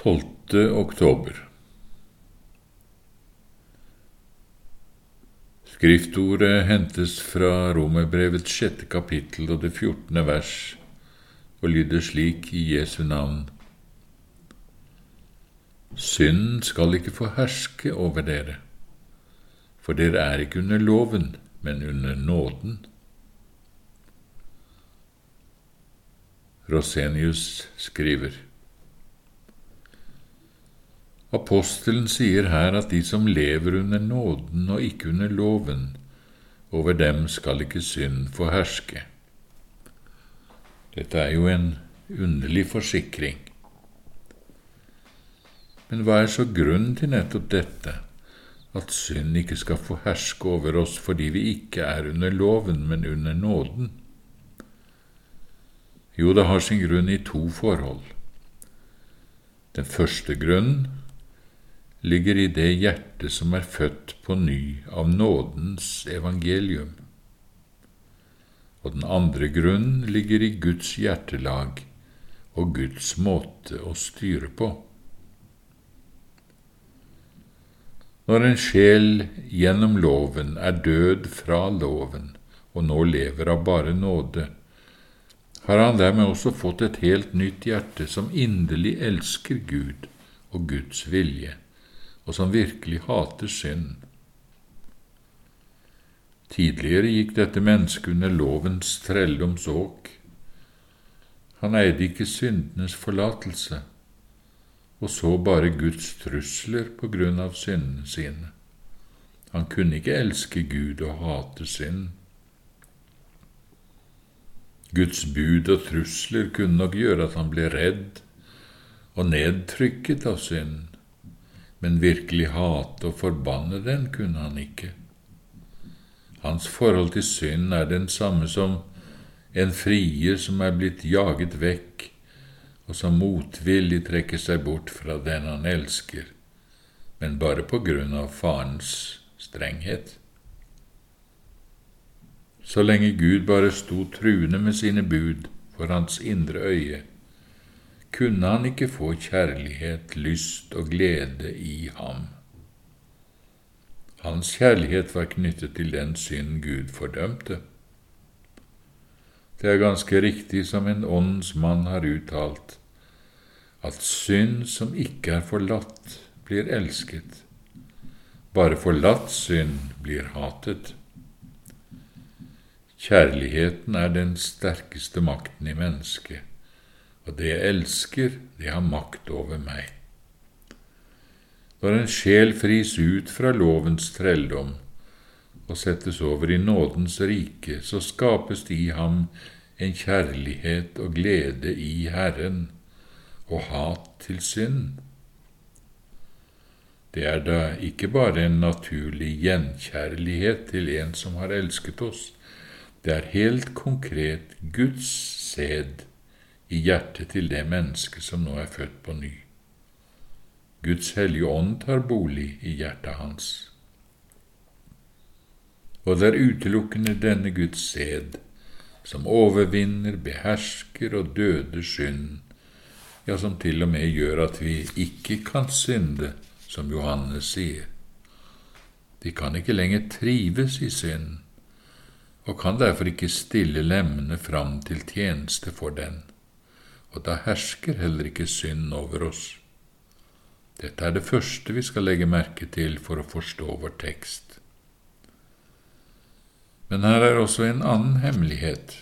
12. oktober Skriftordet hentes fra Romerbrevets sjette kapittel og det fjortende vers og lyder slik i Jesu navn. Synden skal ikke få herske over dere, for dere er ikke under loven, men under nåden. Rosenius skriver. Apostelen sier her at de som lever under nåden og ikke under loven, over dem skal ikke synd få herske. Dette er jo en underlig forsikring. Men hva er så grunnen til nettopp dette, at synd ikke skal få herske over oss fordi vi ikke er under loven, men under nåden? Jo, det har sin grunn i to forhold. Den første grunnen ligger i det hjertet som er født på ny av nådens evangelium. Og den andre grunnen ligger i Guds hjertelag og Guds måte å styre på. Når en sjel gjennom loven er død fra loven og nå lever av bare nåde, har han dermed også fått et helt nytt hjerte som inderlig elsker Gud og Guds vilje og som virkelig hater synd. Tidligere gikk dette mennesket under lovens trelldoms åk. Han eide ikke syndenes forlatelse og så bare Guds trusler på grunn av syndene sine. Han kunne ikke elske Gud og hate synd. Guds bud og trusler kunne nok gjøre at han ble redd og nedtrykket av synd men virkelig hate og forbanne den kunne han ikke. Hans forhold til synd er den samme som en frier som er blitt jaget vekk, og som motvillig trekker seg bort fra den han elsker, men bare på grunn av farens strenghet. Så lenge Gud bare sto truende med sine bud for hans indre øye, kunne han ikke få kjærlighet, lyst og glede i ham. Hans kjærlighet var knyttet til den synd Gud fordømte. Det er ganske riktig som en åndens mann har uttalt, at synd som ikke er forlatt, blir elsket. Bare forlatt synd blir hatet. Kjærligheten er den sterkeste makten i mennesket og det jeg elsker, det har makt over meg. Når en sjel fris ut fra lovens trelldom og settes over i nådens rike, så skapes det i ham en kjærlighet og glede i Herren og hat til synd. Det er da ikke bare en naturlig gjenkjærlighet til en som har elsket oss, det er helt konkret Guds sæd i hjertet til det mennesket som nå er født på ny. Guds hellige ånd tar bolig i hjertet hans. Og det er utelukkende denne Guds sæd som overvinner, behersker og døder synd, ja, som til og med gjør at vi ikke kan synde, som Johannes sier. De kan ikke lenger trives i synd, og kan derfor ikke stille lemmene fram til tjeneste for den og da hersker heller ikke synd over oss. Dette er det første vi skal legge merke til for å forstå vår tekst. Men her er også en annen hemmelighet.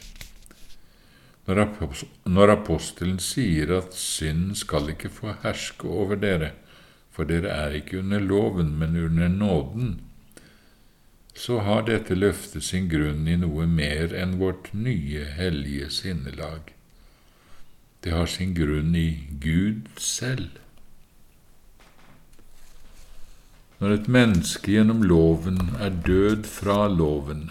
Når apostelen sier at synd skal ikke få herske over dere, for dere er ikke under loven, men under nåden, så har dette løftet sin grunn i noe mer enn vårt nye hellige sinnelag. Det har sin grunn i Gud selv. Når et menneske gjennom loven er død fra loven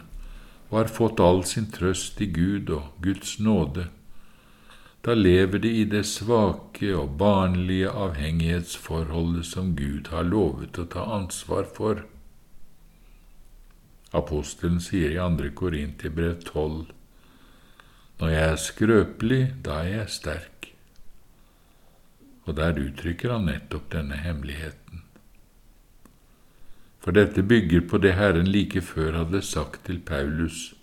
og har fått all sin trøst i Gud og Guds nåde, da lever de i det svake og barnlige avhengighetsforholdet som Gud har lovet å ta ansvar for. Apostelen sier i 2. Korinterbrev 12 når jeg er skrøpelig, da er jeg sterk. Og der uttrykker han nettopp denne hemmeligheten. For dette bygger på det Herren like før hadde sagt til Paulus,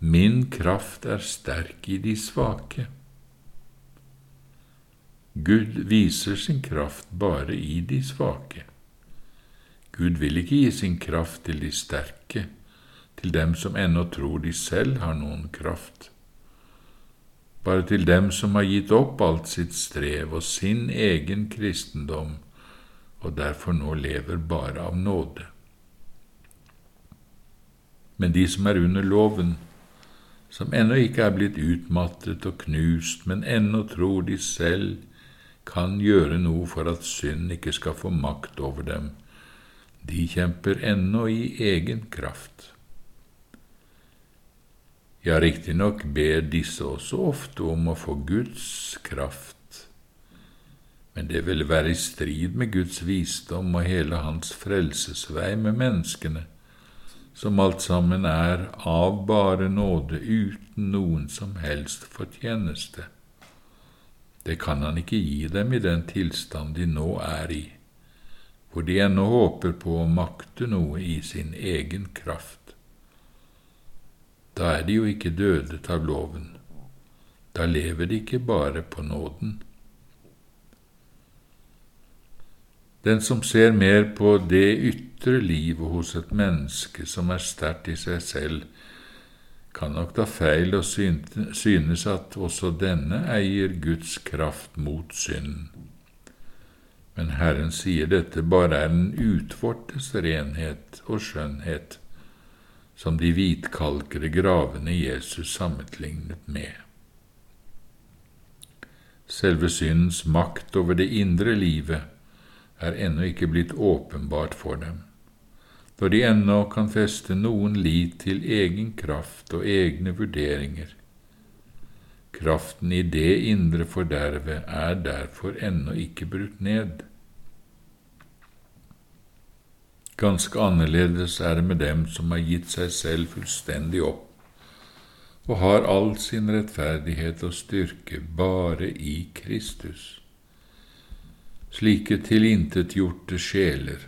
Min kraft er sterk i de svake. Gud viser sin kraft bare i de svake. Gud vil ikke gi sin kraft til de sterke, til dem som ennå tror de selv har noen kraft. Bare til dem som har gitt opp alt sitt strev og sin egen kristendom, og derfor nå lever bare av nåde. Men de som er under loven, som ennå ikke er blitt utmattet og knust, men ennå tror de selv kan gjøre noe for at synd ikke skal få makt over dem, de kjemper ennå i egen kraft. Ja, riktignok ber disse også ofte om å få Guds kraft, men det vil være i strid med Guds visdom og hele Hans frelsesvei med menneskene som alt sammen er av bare nåde uten noen som helst fortjeneste. Det kan han ikke gi dem i den tilstand de nå er i, hvor de ennå håper på å makte noe i sin egen kraft. Da er de jo ikke dødet av loven, da lever de ikke bare på nåden. Den som ser mer på det ytre livet hos et menneske som er sterkt i seg selv, kan nok ta feil og synes at også denne eier Guds kraft mot synden. Men Herren sier dette bare er en utvortes renhet og skjønnhet, som de hvitkalkede gravene Jesus sammenlignet med. Selve syndens makt over det indre livet er ennå ikke blitt åpenbart for dem, når de ennå kan feste noen lit til egen kraft og egne vurderinger. Kraften i det indre fordervet er derfor ennå ikke brutt ned. Ganske annerledes er det med dem som har gitt seg selv fullstendig opp og har all sin rettferdighet og styrke bare i Kristus slike tilintetgjorte sjeler,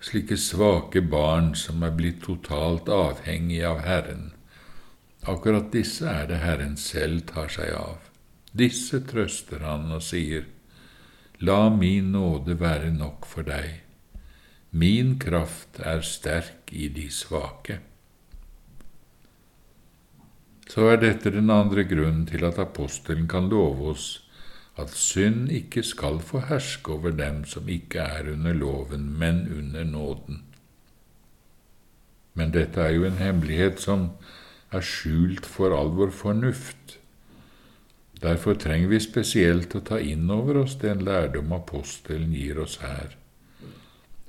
slike svake barn som er blitt totalt avhengige av Herren. Akkurat disse er det Herren selv tar seg av. Disse trøster han og sier, La min nåde være nok for deg. Min kraft er sterk i de svake. Så er dette den andre grunnen til at apostelen kan love oss at synd ikke skal få herske over dem som ikke er under loven, men under nåden. Men dette er jo en hemmelighet som er skjult for all vår fornuft. Derfor trenger vi spesielt å ta inn over oss den lærdom apostelen gir oss her,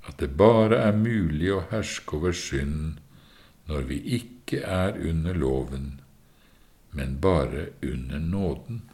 at det bare er mulig å herske over synden når vi ikke er under loven, men bare under nåden.